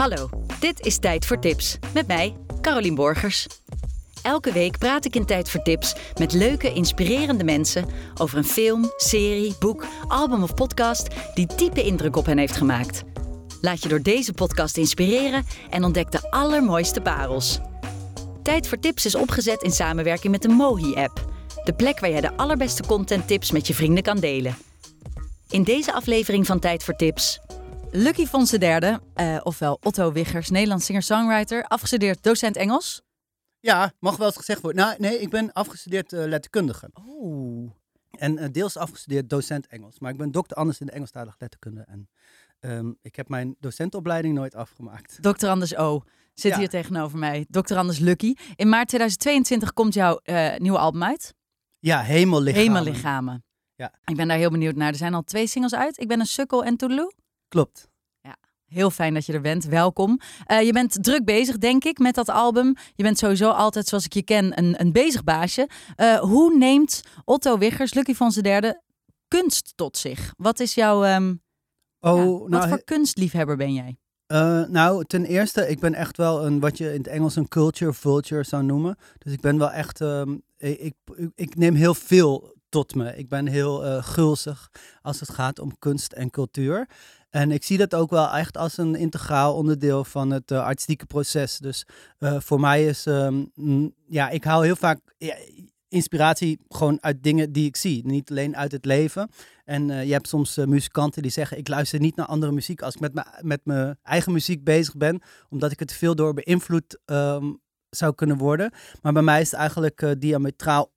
Hallo, dit is Tijd voor Tips met mij, Carolien Borgers. Elke week praat ik in Tijd voor Tips met leuke, inspirerende mensen over een film, serie, boek, album of podcast die diepe indruk op hen heeft gemaakt. Laat je door deze podcast inspireren en ontdek de allermooiste parels. Tijd voor Tips is opgezet in samenwerking met de Mohi-app. De plek waar jij de allerbeste contenttips met je vrienden kan delen. In deze aflevering van Tijd voor Tips Lucky Fons derde, uh, ofwel Otto Wiggers, Nederlands singer-songwriter, afgestudeerd docent Engels. Ja, mag wel eens gezegd worden. Nou, nee, ik ben afgestudeerd uh, letterkundige. Oh. En uh, deels afgestudeerd docent Engels. Maar ik ben dokter Anders in de Engelstalige letterkunde. En um, ik heb mijn docentopleiding nooit afgemaakt. Dokter Anders O. Zit ja. hier tegenover mij. Dokter Anders Lucky. In maart 2022 komt jouw nieuwe album uit. Ja, Hemellichamen. Hemellichamen. Ja. Ik ben daar heel benieuwd naar. Er zijn al twee singles uit. Ik ben een sukkel en Toedeloe. Klopt. Ja, heel fijn dat je er bent. Welkom. Uh, je bent druk bezig, denk ik, met dat album. Je bent sowieso altijd, zoals ik je ken, een, een bezig baasje. Uh, hoe neemt Otto Wiggers, Lucky van zijn derde, kunst tot zich? Wat is jouw... Um, oh, ja, nou, wat voor kunstliefhebber ben jij? Uh, nou, ten eerste, ik ben echt wel een, wat je in het Engels een culture vulture zou noemen. Dus ik ben wel echt, um, ik, ik, ik neem heel veel tot me. Ik ben heel uh, gulzig als het gaat om kunst en cultuur. En ik zie dat ook wel echt als een integraal onderdeel van het uh, artistieke proces. Dus uh, voor mij is, um, ja, ik haal heel vaak inspiratie gewoon uit dingen die ik zie. Niet alleen uit het leven. En uh, je hebt soms muzikanten die zeggen, ik luister niet naar andere muziek als ik met, met mijn eigen muziek bezig ben. Omdat ik het veel door beïnvloed um, zou kunnen worden. Maar bij mij is het eigenlijk diametraal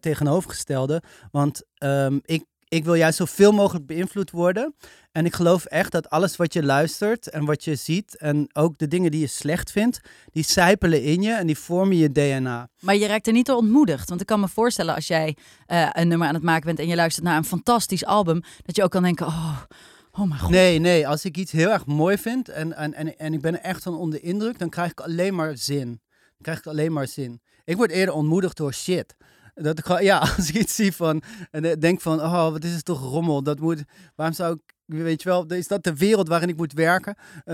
tegenovergestelde. Want um, ik ik wil juist zoveel mogelijk beïnvloed worden. En ik geloof echt dat alles wat je luistert en wat je ziet en ook de dingen die je slecht vindt, die sijpelen in je en die vormen je DNA. Maar je raakt er niet door ontmoedigd. Want ik kan me voorstellen als jij uh, een nummer aan het maken bent en je luistert naar een fantastisch album, dat je ook kan denken, oh, oh mijn god. Nee, nee, als ik iets heel erg mooi vind en, en, en, en ik ben er echt van onder indruk, dan krijg ik alleen maar zin. Dan krijg ik alleen maar zin. Ik word eerder ontmoedigd door shit. Dat ik gewoon, ja, als ik iets zie van en denk van, oh, wat is het toch rommel? Dat moet, waarom zou ik, weet je wel, is dat de wereld waarin ik moet werken?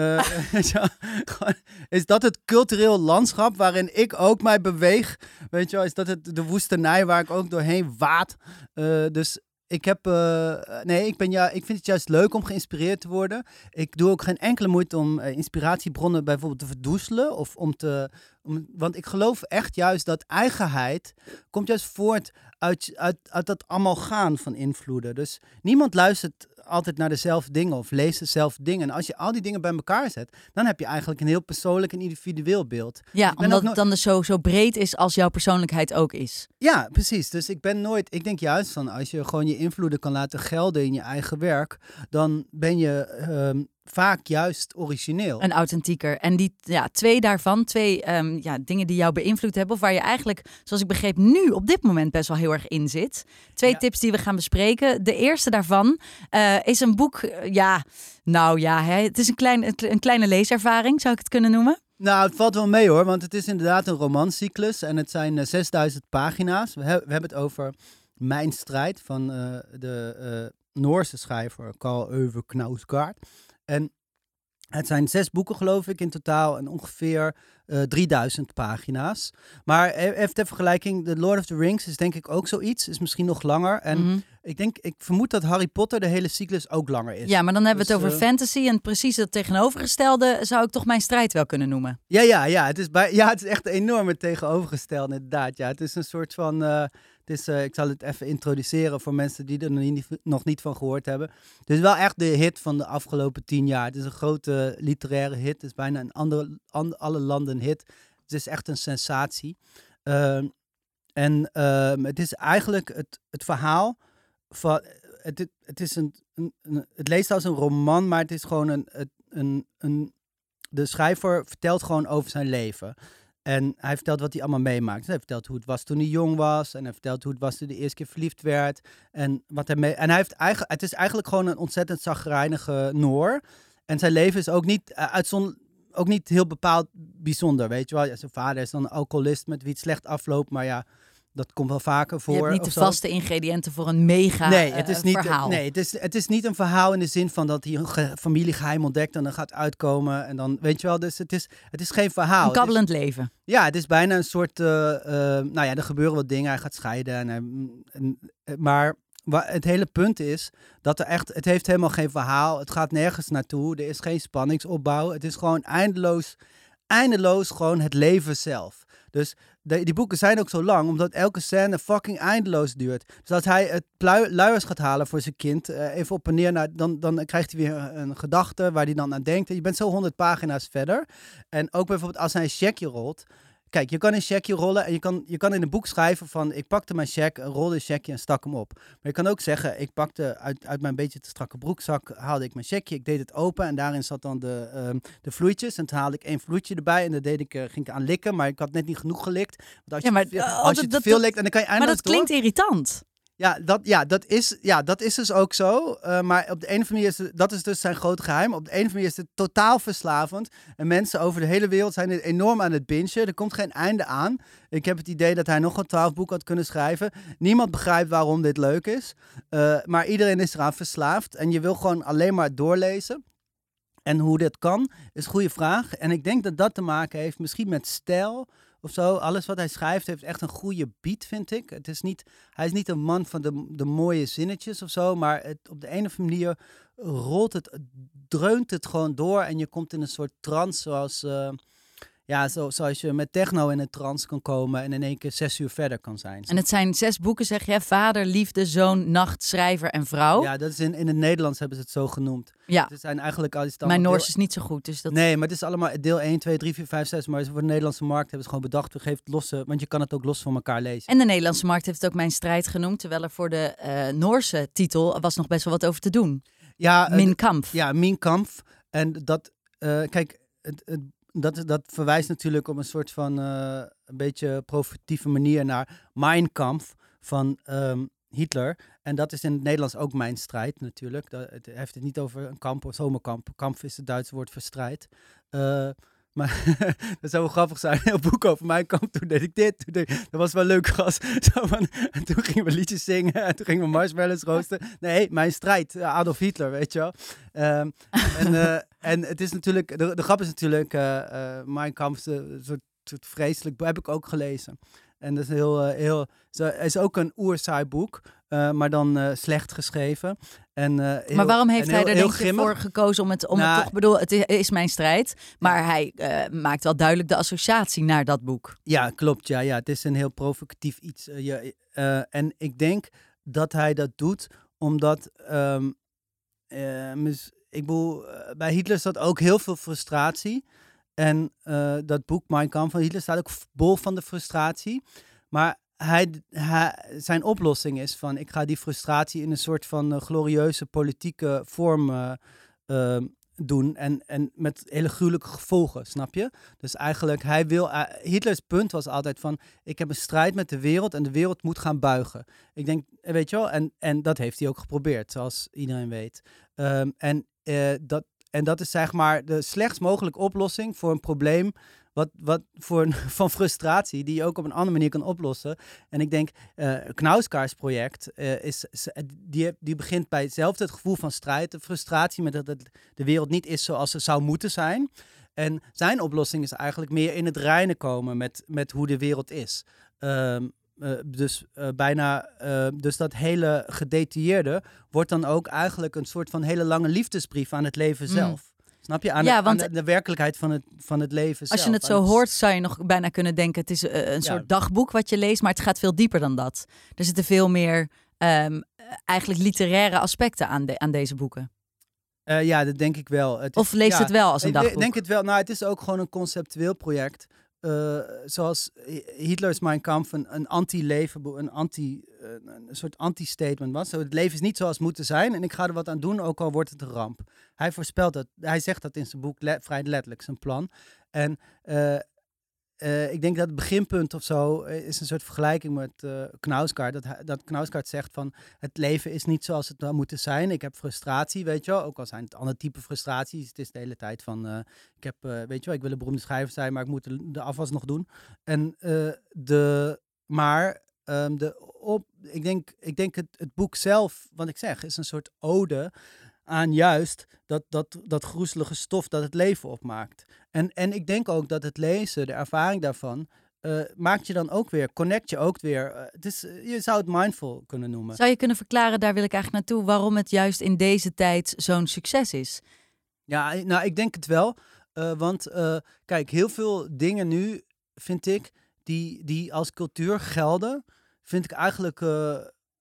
Uh, is dat het cultureel landschap waarin ik ook mij beweeg? Weet je wel, is dat het de woestenij waar ik ook doorheen waad? Uh, dus ik heb, uh, nee, ik, ben, ja, ik vind het juist leuk om geïnspireerd te worden. Ik doe ook geen enkele moeite om inspiratiebronnen bijvoorbeeld te verdoezelen. Of om te, want ik geloof echt juist dat eigenheid komt juist voort uit, uit, uit dat gaan van invloeden. Dus niemand luistert altijd naar dezelfde dingen of leest dezelfde dingen. En als je al die dingen bij elkaar zet, dan heb je eigenlijk een heel persoonlijk en individueel beeld. Ja, omdat het dan dus zo, zo breed is als jouw persoonlijkheid ook is. Ja, precies. Dus ik ben nooit, ik denk juist van als je gewoon je invloeden kan laten gelden in je eigen werk, dan ben je um, vaak juist origineel. En authentieker. En die ja, twee daarvan, twee um, ja, dingen die jou beïnvloed hebben, of waar je eigenlijk, zoals ik begreep, nu op dit moment best wel heel erg in zit. Twee ja. tips die we gaan bespreken. De eerste daarvan uh, is een boek, uh, ja, nou ja, hè, het is een, klein, een kleine leeservaring, zou ik het kunnen noemen. Nou, het valt wel mee hoor, want het is inderdaad een romancyclus en het zijn uh, 6000 pagina's. We, he we, hebben het over Mijn strijd van de Noorse schrijver Carl Euwe Knausgaard. En het zijn zes boeken, geloof ik, in totaal en ongeveer uh, 3000 pagina's. Maar even ter vergelijking, The Lord of the Rings is denk ik ook zoiets. Is misschien nog langer. En Mhm. mm -hmm. ik denk, ik vermoed dat Harry Potter de hele cyclus ook langer is. Ja, maar dan hebben we Dus, het over uh, fantasy en precies het tegenovergestelde zou ik toch mijn strijd wel kunnen noemen. Ja, ja, ja. Het is, bij, ja, het is echt enorm het tegenovergestelde, inderdaad. Ja, het is een soort van... Uh, het uh, ik zal het even introduceren voor mensen die er nog niet, van gehoord hebben. Het is wel echt de hit van de afgelopen tien jaar. Het is een grote literaire hit. Het is bijna in andere, an, alle landen hit. Het is echt een sensatie. Uh, en uh, het is eigenlijk het, het verhaal van... Het, het, het, is een, een, een, het leest als een roman, maar het is gewoon een, een, een... De schrijver vertelt gewoon over zijn leven. En hij vertelt wat hij allemaal meemaakt. Hij vertelt hoe het was toen hij jong was. En hij vertelt hoe het was toen hij de eerste keer verliefd werd. En, wat hij mee... en hij heeft eigenlijk, het is eigenlijk gewoon een ontzettend zagrijnige Noor. En zijn leven is ook niet, uitzon... ook niet heel bepaald bijzonder, weet je wel. Zijn vader is dan een alcoholist met wie het slecht afloopt. Maar ja, dat komt wel vaker voor. Je hebt niet de vaste ingrediënten voor een mega nee, het is eh, niet, verhaal. Nee, het is, het is niet een verhaal in de zin van dat hij een ge- familiegeheim ontdekt en dan gaat uitkomen. En dan, weet je wel, dus het is, het is geen verhaal. een kabbelend leven. ja, het is bijna een soort. eh, eh, nou ja, er gebeuren wat dingen. Hij gaat scheiden. En, hij- en, eh, maar het hele punt is dat er echt. Het heeft helemaal geen verhaal. Het gaat nergens naartoe. Er is geen spanningsopbouw. Het is gewoon eindeloos. Eindeloos gewoon het leven zelf. Dus de- die boeken zijn ook zo lang, omdat elke scène fucking eindeloos duurt. Dus als hij het luiers gaat halen voor zijn kind, eh, even op en neer, naar, dan, dan krijgt hij weer een, gedachte waar hij dan aan denkt. En je bent zo honderd pagina's verder. En ook bijvoorbeeld als hij een checkje rolt. Kijk, je kan een checkje rollen en je kan, je kan in een boek schrijven van ik pakte mijn check, rolde een checkje en stak hem op. Maar je kan ook zeggen, ik pakte uit, uit mijn beetje te strakke broekzak, haalde ik mijn checkje, ik deed het open en daarin zat dan de, ehm, de vloeitjes. En toen haalde ik één vloeitje erbij en dat deed ik, eh, ging ik aan likken, maar ik had net niet genoeg gelikt. Want als Ja, je, maar, te veel, eh, als je te veel likt en dan kan je Maar eindeloos dat klinkt irritant. Ja, dat, ja, dat is, ja, dat is dus ook zo. Eh, maar op de ene manier is dat is dus zijn grote geheim. Op de ene manier is het totaal verslavend. En mensen over de hele wereld zijn dit enorm aan het bingen. Er komt geen einde aan. Ik heb het idee dat hij nog een twaalf boeken had kunnen schrijven. Niemand begrijpt waarom dit leuk is. Eh, maar iedereen is eraan verslaafd. En je wil gewoon alleen maar doorlezen. En hoe dit kan, is een goede vraag. En ik denk dat dat te maken heeft misschien met stijl of zo. Alles wat hij schrijft heeft echt een goede beat, vind ik. Het is niet, hij is niet een man van de, de mooie zinnetjes of zo. Maar het, op de een of andere manier rolt het, dreunt het gewoon door. En je komt in een soort trance zoals... eh, ja, zo, zoals je met techno in een trance kan komen en in één keer zes uur verder kan zijn. En het zijn zes boeken, zeg je. Vader, liefde, zoon, nacht, schrijver en vrouw. Ja, dat is in, in het Nederlands hebben ze het zo genoemd. Ja. Het zijn eigenlijk al Mijn Noors deel- is niet zo goed. Dus dat... Nee, maar het is allemaal deel 1, 2, 3, 4, 5, 6. Maar voor de Nederlandse markt hebben ze gewoon bedacht, we geven het losse, want je kan het ook los van elkaar lezen. En de Nederlandse markt heeft het ook Mijn Strijd genoemd. Terwijl er voor de eh, Noorse titel was nog best wel wat over te doen. Ja, eh, Min Kampf. Ja, Min Kampf. En dat, eh, kijk, het, het, dat, dat verwijst natuurlijk op een soort van eh, een beetje provocatieve manier naar Mein Kampf van ehm, Hitler. En dat is in het Nederlands ook mijn strijd natuurlijk. Dat, het heeft het niet over een kamp of zomerkamp. Kamp is het Duitse woord voor strijd. Eh, maar dat zou wel grappig zijn. Een boek over mijn kamp. Toen deed ik dit. Toen deed ik- dat was wel leuk gast. En toen gingen we liedjes zingen. En toen gingen we marshmallows roosten. Nee, mijn strijd. eh, Adolf Hitler, weet je wel. Ehm, en, eh, en het is natuurlijk, de, de grap is natuurlijk, eh eh Mein Kampf is een soort, soort vreselijk, heb ik ook gelezen. En dat is heel, heel, zo- het is ook een oerzaai boek, eh, maar dan eh, slecht geschreven. En, eh, heel- maar waarom heeft hij heel- er heel denk voor gekozen om het, om Nou, het toch, bedoel, het is mijn strijd. Maar hij maakt wel duidelijk de associatie naar dat boek. Ja, klopt. Ja, ja, het is een heel provocatief iets. Eh, en ik denk dat hij dat doet omdat, mis- ik bedoel, bij Hitler zat ook heel veel frustratie. En dat boek Mein Kampf van Hitler staat ook bol van de frustratie. Maar hij, zijn oplossing is van, ik ga die frustratie in een soort van eh, glorieuze politieke vorm eh, ehm, doen. En, en met hele gruwelijke gevolgen, snap je? Dus eigenlijk, hij wil. eh, Hitlers punt was altijd van: ik heb een strijd met de wereld en de wereld moet gaan buigen. Ik denk, weet je wel, en, en dat heeft hij ook geprobeerd, zoals iedereen weet. Ehm, en, dat, en dat is zeg maar de slechtst mogelijke oplossing voor een probleem. Wat, wat voor een, van frustratie, die je ook op een andere manier kan oplossen. En ik denk, eh Knauskaars project eh, is, is- die, die begint bij hetzelfde het gevoel van strijd, de frustratie met dat het, de wereld niet is zoals ze zou moeten zijn. En zijn oplossing is eigenlijk meer in het reinen komen met, met hoe de wereld is. Ehm, eh, dus eh, bijna, eh, dus dat hele gedetailleerde wordt dan ook eigenlijk een soort van hele lange liefdesbrief aan het leven Mm. zelf. Snap je? Aan, Ja, het- want- aan de, de werkelijkheid van het, van het leven Als je het zo hoort, zou je nog bijna kunnen denken: het is eh, een soort dagboek wat je leest, maar het gaat veel dieper dan dat. Er zitten veel meer ehm, eigenlijk literaire aspecten aan, de, aan deze boeken. Eh, ja, dat denk ik wel. Het is- Of leest ja, het wel als een Ik dagboek? denk het wel. Nou, het is ook gewoon een conceptueel project. Eh, zoals Hi- Hitler's Mein Kampf een, een anti-leven, een, anti, eh, een soort anti-statement was. Het leven is niet zoals het moet zijn en ik ga er wat aan doen, ook al wordt het een ramp. Hij voorspelt dat. Hij zegt dat in zijn boek vrij letterlijk, zijn plan. En eh, eh, ik denk dat het beginpunt of zo eh, is een soort vergelijking met eh Knausgaard. Dat, dat Knausgaard zegt van het leven is niet zoals het zou moeten zijn. Ik heb frustratie, weet je wel. Ook al zijn het andere type frustraties. Het is de hele tijd van ik heb, weet je wel, ik wil een beroemde schrijver zijn, maar ik moet de, afwas nog doen. En de, maar ehm, de op, ik denk, ik denk het, het boek zelf, wat ik zeg, is een soort ode aan juist dat, dat, dat groezelige stof dat het leven opmaakt. En, en ik denk ook dat het lezen, de ervaring daarvan, uh, maakt je dan ook weer, connect je ook weer. Uh, het is, je zou het mindful kunnen noemen. Zou je kunnen verklaren, daar wil ik eigenlijk naartoe, waarom het juist in deze tijd zo'n succes is? Ja, nou, ik denk het wel. Uh, want kijk, heel veel dingen nu, vind ik, die, die als cultuur gelden, vind ik eigenlijk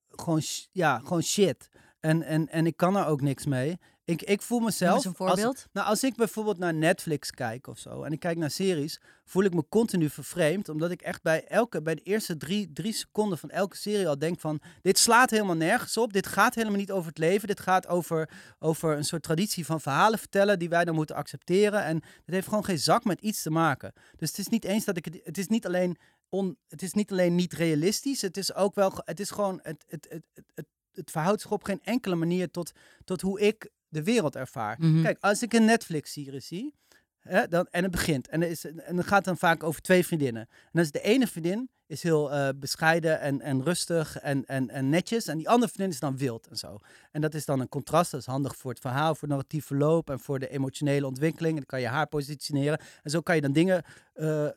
gewoon, ja, gewoon shit. En, en, en ik kan er ook niks mee. Ik, ik voel mezelf. een voorbeeld. Als, nou, als ik bijvoorbeeld naar Netflix kijk of zo. En ik kijk naar series. Voel ik me continu vervreemd. Omdat ik echt bij elke. Bij de eerste drie, drie seconden van elke serie al denk van. Dit slaat helemaal nergens op. Dit gaat helemaal niet over het leven. Dit gaat over, over een soort traditie van verhalen vertellen. Die wij dan moeten accepteren. En het heeft gewoon geen zak met iets te maken. Dus het is niet eens dat ik het. Het is niet alleen. On, het is niet alleen niet realistisch. Het is ook wel. Het is gewoon. Het, het, het, het, het verhoudt zich op geen enkele manier tot, tot hoe ik de wereld ervaar. Mhm. Kijk, als ik een Netflix-serie zie, hè, dan, en het begint, en, er is, en het gaat dan vaak over twee vriendinnen. En dan is de ene vriendin is heel uh, bescheiden en, en rustig en, en, en netjes, en die andere vriendin is dan wild en zo. En dat is dan een contrast, dat is handig voor het verhaal, voor het narratief verloop en voor de emotionele ontwikkeling. En dan kan je haar positioneren. En zo kan je dan dingen... Uh,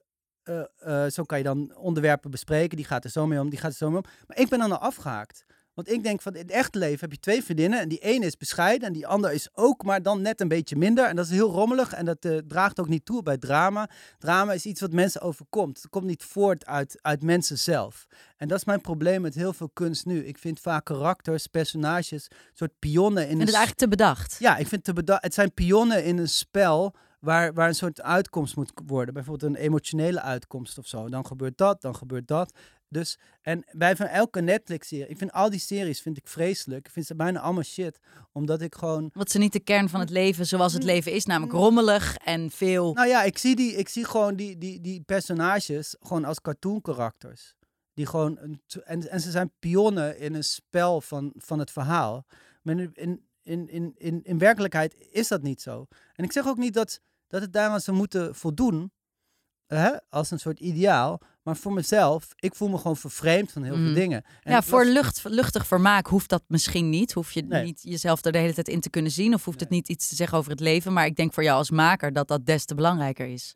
uh, zo kan je dan onderwerpen bespreken. Die gaat er zo mee om, die gaat er zo mee om. Maar ik ben dan al afgehaakt. Want ik denk van in het echte leven heb je twee vriendinnen. En die ene is bescheiden en die andere is ook, maar dan net een beetje minder. En dat is heel rommelig en dat uh, draagt ook niet toe bij drama. Drama is iets wat mensen overkomt. Het komt niet voort uit, uit mensen zelf. En dat is mijn probleem met heel veel kunst nu. Ik vind vaak karakters, personages, soort pionnen in. En het is eigenlijk te bedacht. Ja, ik vind te bedacht. Het zijn pionnen in een spel waar, waar een soort uitkomst moet worden. Bijvoorbeeld een emotionele uitkomst of zo. Dan gebeurt dat, dan gebeurt dat. Dus, en bij van elke Netflix-serie, ik vind al die series vind ik vreselijk. Ik vind ze bijna allemaal shit, omdat ik gewoon... Wat ze niet de kern van het leven zoals het leven is, namelijk rommelig en veel... Nou ja, ik zie, die, ik zie gewoon die, die, die personages gewoon als cartoon-karakters. Die gewoon, en, en ze zijn pionnen in een spel van, van het verhaal. Maar in, in, in, in, in werkelijkheid is dat niet zo. En ik zeg ook niet dat, dat het daaraan ze moeten voldoen, hè, als een soort ideaal. Maar voor mezelf, ik voel me gewoon vervreemd van heel veel Mhm. dingen. En ja, voor lucht, luchtig vermaak hoeft dat misschien niet. Hoef je Nee. niet jezelf er de hele tijd in te kunnen zien. Of hoeft het niet iets te zeggen over het leven. Maar ik denk voor jou als maker dat dat des te belangrijker is.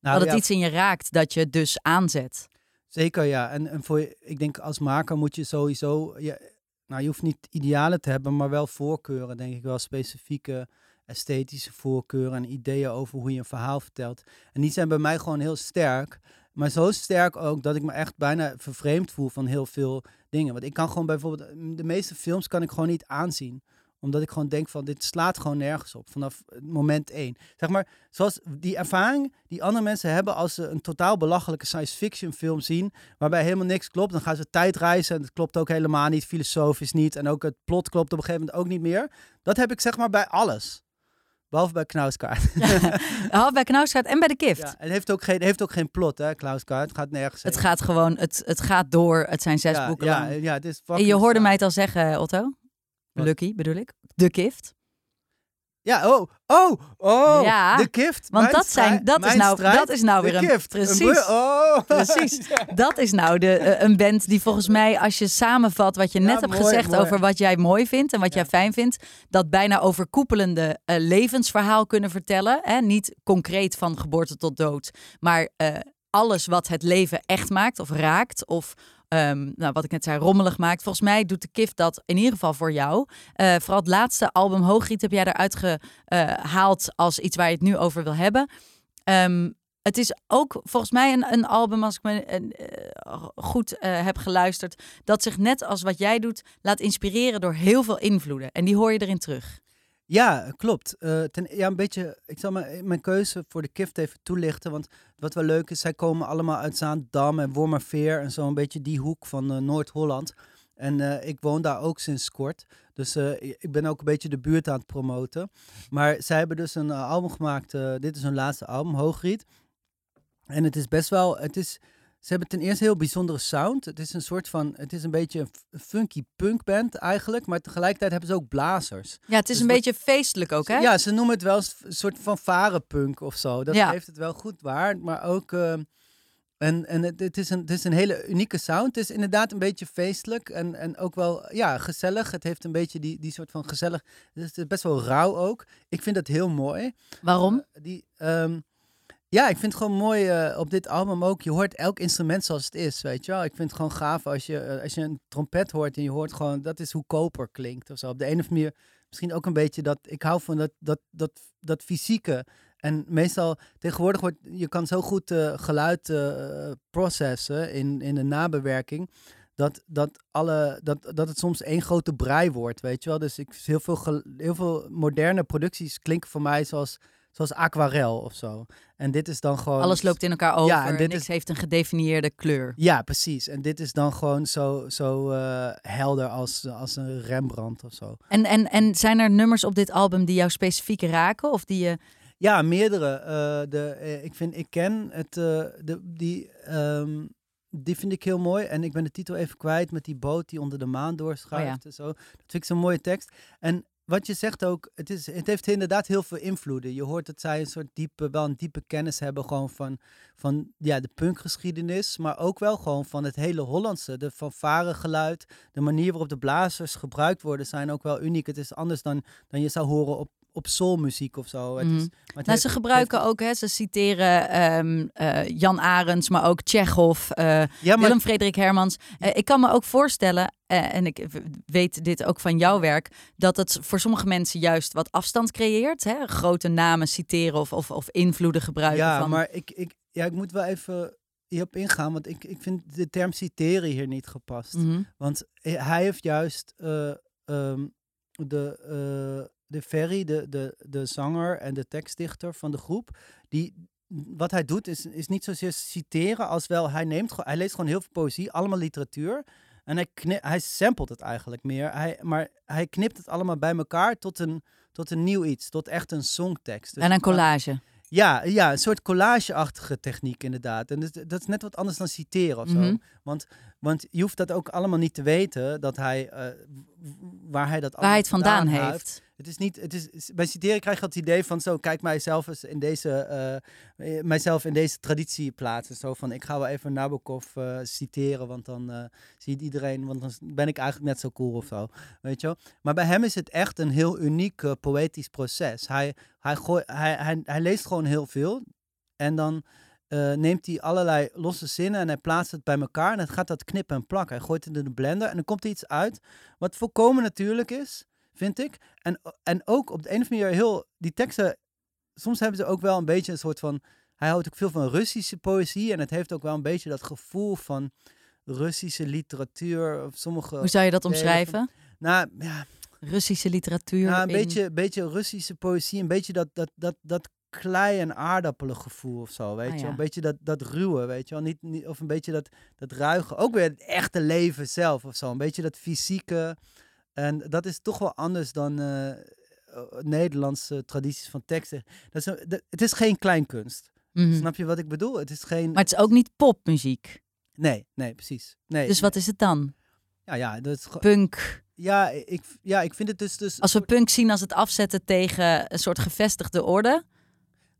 nou, dat het ja, iets in je raakt dat je dus aanzet. Zeker, ja. En, en voor, ik denk als maker moet je sowieso... Je, nou, je hoeft niet idealen te hebben, maar wel voorkeuren, denk ik wel. Specifieke esthetische voorkeuren en ideeën over hoe je een verhaal vertelt. En die zijn bij mij gewoon heel sterk. Maar zo sterk ook dat ik me echt bijna vervreemd voel van heel veel dingen. Want ik kan gewoon bijvoorbeeld... De meeste films kan ik gewoon niet aanzien omdat ik gewoon denk van, dit slaat gewoon nergens op. Vanaf moment één. Zeg maar, zoals die ervaring die andere mensen hebben als ze een totaal belachelijke science fiction film zien. Waarbij helemaal niks klopt. Dan gaan ze tijdreizen en het klopt ook helemaal niet. Filosofisch niet. En ook het plot klopt op een gegeven moment ook niet meer. Dat heb ik zeg maar bij alles. Behalve bij Knauskaart. Half bij Knausgaard en bij de Kift. Ja, het heeft ook geen, heeft ook geen plot, hè, Knauskaart. Het gaat nergens Het heen. gaat gewoon, het, het gaat door. Het zijn zes ja, boeken ja, lang. ja, het is En je hoorde mij het al zeggen, Otto. Wat? Lucky bedoel ik. De Kift. Ja, oh, oh, oh. Ja, de gift. Want dat, zijn, strijd- dat, is nou, strijd, dat is nou weer een... gift. Precies. oh. Precies. Dat is nou de, eh, een band die volgens mij, als je samenvat wat je Ja, net hebt mooi, gezegd mooi. over wat jij mooi vindt en wat Ja. jij fijn vindt, dat bijna overkoepelende eh, levensverhaal kunnen vertellen. Hè? Niet concreet van geboorte tot dood, maar eh, alles wat het leven echt maakt of raakt of ehm, nou, wat ik net zei, rommelig maakt. Volgens mij doet de Kift dat in ieder geval voor jou. Eh, vooral het laatste album Hoogriet heb jij eruit gehaald als iets waar je het nu over wil hebben. Ehm, het is ook volgens mij een, een album, als ik me eh, goed eh, heb geluisterd, dat zich net als wat jij doet laat inspireren door heel veel invloeden. En die hoor je erin terug. Ja, klopt. Eh, ja, een beetje, ik zal mijn, mijn keuze voor de kift even toelichten. Want wat wel leuk is, zij komen allemaal uit Zaandam en Wormerveer en zo een beetje die hoek van eh, Noord-Holland. En eh, ik woon daar ook sinds kort. Dus eh, ik ben ook een beetje de buurt aan het promoten. Maar zij hebben dus een eh, album gemaakt. eh, dit is hun laatste album, Hoogriet. En het is best wel, het is, ze hebben ten eerste een heel bijzondere sound. Het is een soort van, het is een beetje een funky punkband eigenlijk. Maar tegelijkertijd hebben ze ook blazers. Ja, het is Dus een beetje feestelijk ook, hè? Ja, ze noemen het wel een soort van varenpunk of zo. Dat Ja. heeft het wel goed waar. Maar ook, eh, En, en het, het, is een, het is een hele unieke sound. Het is inderdaad een beetje feestelijk en, en ook wel ja, gezellig. Het heeft een beetje die, die soort van gezellig. Het is best wel rauw ook. Ik vind dat heel mooi. Waarom? Uh, die, um, ja, ik vind het gewoon mooi uh, op dit album ook. Je hoort elk instrument zoals het is, weet je wel. Ik vind het gewoon gaaf als je, uh, als je een trompet hoort en je hoort gewoon... Dat is hoe koper klinkt of zo. Op de een of andere manier misschien ook een beetje dat... Ik hou van dat, dat, dat, dat fysieke. En meestal, tegenwoordig wordt... Je kan zo goed uh, geluid processen in, in de nabewerking... Dat, dat, alle, dat, dat het soms één grote brei wordt, weet je wel. Dus ik, heel, veel, heel veel moderne producties klinken voor mij zoals zoals aquarel of zo. En dit is dan gewoon... Alles loopt in elkaar over, ja, en dit niks is... heeft een gedefinieerde kleur. Ja, precies. En dit is dan gewoon zo, zo uh, helder als, als een Rembrandt of zo. En, en, en zijn er nummers op dit album die jou specifiek raken? Of die je... Ja, meerdere. Uh, de, uh, ik vind, ik ken het, de, die... Um, die vind ik heel mooi. En ik ben de titel even kwijt met die boot die onder de maan doorschuift. Oh ja. en zo. Dat vind ik zo'n mooie tekst. En wat je zegt ook, het, is, het heeft inderdaad heel veel invloeden. Je hoort dat zij een soort diepe, wel een diepe kennis hebben gewoon van, van ja, de punkgeschiedenis, maar ook wel gewoon van het hele Hollandse. De fanfaregeluid, de manier waarop de blazers gebruikt worden, zijn ook wel uniek. Het is anders dan, dan je zou horen op op soulmuziek of zo. Het is, mm. maar het nou, ze gebruiken heeft... ook, hè, ze citeren um, uh, Jan Arends, maar ook Tsjechov, uh, ja, maar... Willem Frederik Hermans. Uh, ik kan me ook voorstellen, en ik weet dit ook van jouw werk, dat het voor sommige mensen juist wat afstand creëert. Hè? Grote namen citeren of, of, of invloeden gebruiken. Ja, van... maar ik, ik, ja, ik moet wel even hierop ingaan, want ik, ik vind de term citeren hier niet gepast. Mm -hmm. Want hij heeft juist um, de de Ferry, de, de, de zanger en de tekstdichter van de groep, die, wat hij doet is, is niet zozeer citeren als wel, hij, neemt, hij leest gewoon heel veel poëzie, allemaal literatuur. En hij, knip, hij samplet het eigenlijk meer. Hij, maar hij knipt het allemaal bij elkaar tot een, tot een nieuw iets, tot echt een songtekst. Dus en een collage. Ja, ja, een soort collage-achtige techniek inderdaad. En dat, dat, is net wat anders dan citeren of zo. Mm -hmm. Want, want je hoeft dat ook allemaal niet te weten, dat hij, uh, waar hij dat waar hij het vandaan, vandaan heeft. heeft. Het is niet, het is, bij citeren krijg je het idee van zo, kijk mijzelf eens in deze, uh, mijzelf in deze traditie plaatsen. Zo van, ik ga wel even Nabokov uh, citeren, want dan ziet iedereen, want dan ben ik eigenlijk net zo cool of zo. Weet je wel? Maar bij hem is het echt een heel uniek poëtisch proces. Hij, hij, gooi, hij, hij, hij leest gewoon heel veel en dan... Uh, neemt hij allerlei losse zinnen en hij plaatst het bij elkaar en het gaat dat knippen en plakken. Hij gooit het in de blender en dan komt er iets uit wat volkomen natuurlijk is vind ik. En, en ook op de een of andere manier heel, die teksten, soms hebben ze ook wel een beetje een soort van, hij houdt ook veel van Russische poëzie en het heeft ook wel een beetje dat gevoel van Russische literatuur. Of sommige Hoe zou je dat omschrijven? Van, nou, ja. Russische literatuur. Nou, een in... beetje, beetje Russische poëzie, een beetje dat, dat, dat, dat klei- en aardappelen gevoel of zo, weet ah, je ja. Een beetje dat, dat ruwe, weet je wel. Niet, niet, of een beetje dat, dat ruige, ook weer het echte leven zelf of zo. Een beetje dat fysieke, en dat is toch wel anders dan uh, Nederlandse tradities van teksten. Dat is een, dat, het is geen kleinkunst. Mm -hmm. Snap je wat ik bedoel? Het is geen... Maar het is ook niet popmuziek. Nee, nee, precies. Nee, dus wat is het dan? Ja, ja, dat is punk. Ja, ik, ja, ik vind het dus, dus. Als we punk zien als het afzetten tegen een soort gevestigde orde.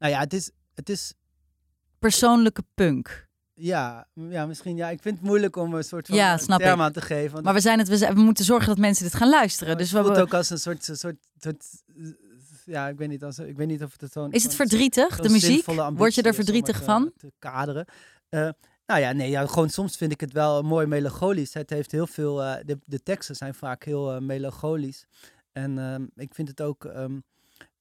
Nou ja, het is, het is. Persoonlijke punk. Ja, ja, misschien. Ja, ik vind het moeilijk om een soort van ja, term aan te geven. Want maar we, zijn het, we, zijn, we moeten zorgen dat mensen dit gaan luisteren. Dus het voelt ook als een soort, soort, soort, ja, ik weet niet, als, ik weet niet of het zo'n... Is het verdrietig, de muziek? Word je er verdrietig van? Te kaderen. Uh, nou ja, nee, ja, gewoon soms vind ik het wel mooi melancholisch. Het heeft heel veel, uh, de, de teksten zijn vaak heel uh, melancholisch. En um, ik vind het ook, um,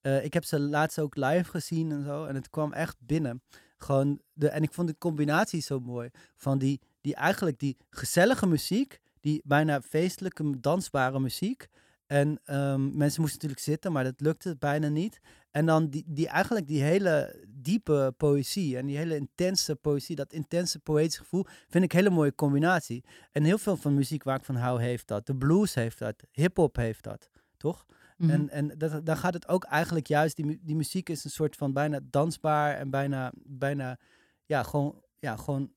ik heb ze laatst ook live gezien en zo. En het kwam echt binnen. Gewoon de, en ik vond de combinatie zo mooi. Van die, die eigenlijk die gezellige muziek, die bijna feestelijke, dansbare muziek. En um, mensen moesten natuurlijk zitten, maar dat lukte bijna niet. En dan die, die eigenlijk die hele diepe poëzie en die hele intense poëzie, dat intense poëtische gevoel, vind ik een hele mooie combinatie. En heel veel van muziek waar ik van hou heeft dat. De blues heeft dat, hip-hop heeft dat, toch? Mm -hmm. En, en dat, dan gaat het ook eigenlijk juist, die, die muziek is een soort van bijna dansbaar en bijna, bijna ja, gewoon, ja, gewoon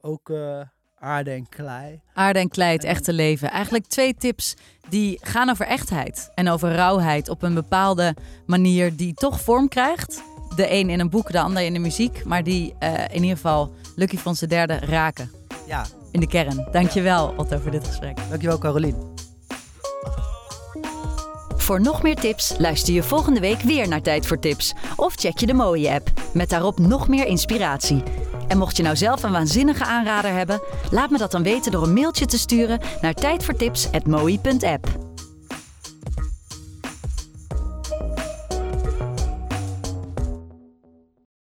ook uh, aarde en klei. Aarde en klei, het en, echte leven. Eigenlijk twee tips die gaan over echtheid en over rauwheid op een bepaalde manier die toch vorm krijgt de een in een boek, de ander in de muziek. Maar die eh, in ieder geval Lucky Fons de derde raken. Ja. In de kern. Dankjewel Otto voor dit gesprek. Dankjewel Carolien. Voor nog meer tips luister je volgende week weer naar Tijd voor Tips. Of check je de mooie app, met daarop nog meer inspiratie. En mocht je nou zelf een waanzinnige aanrader hebben, laat me dat dan weten door een mailtje te sturen naar tijdvoortips.mooi.app.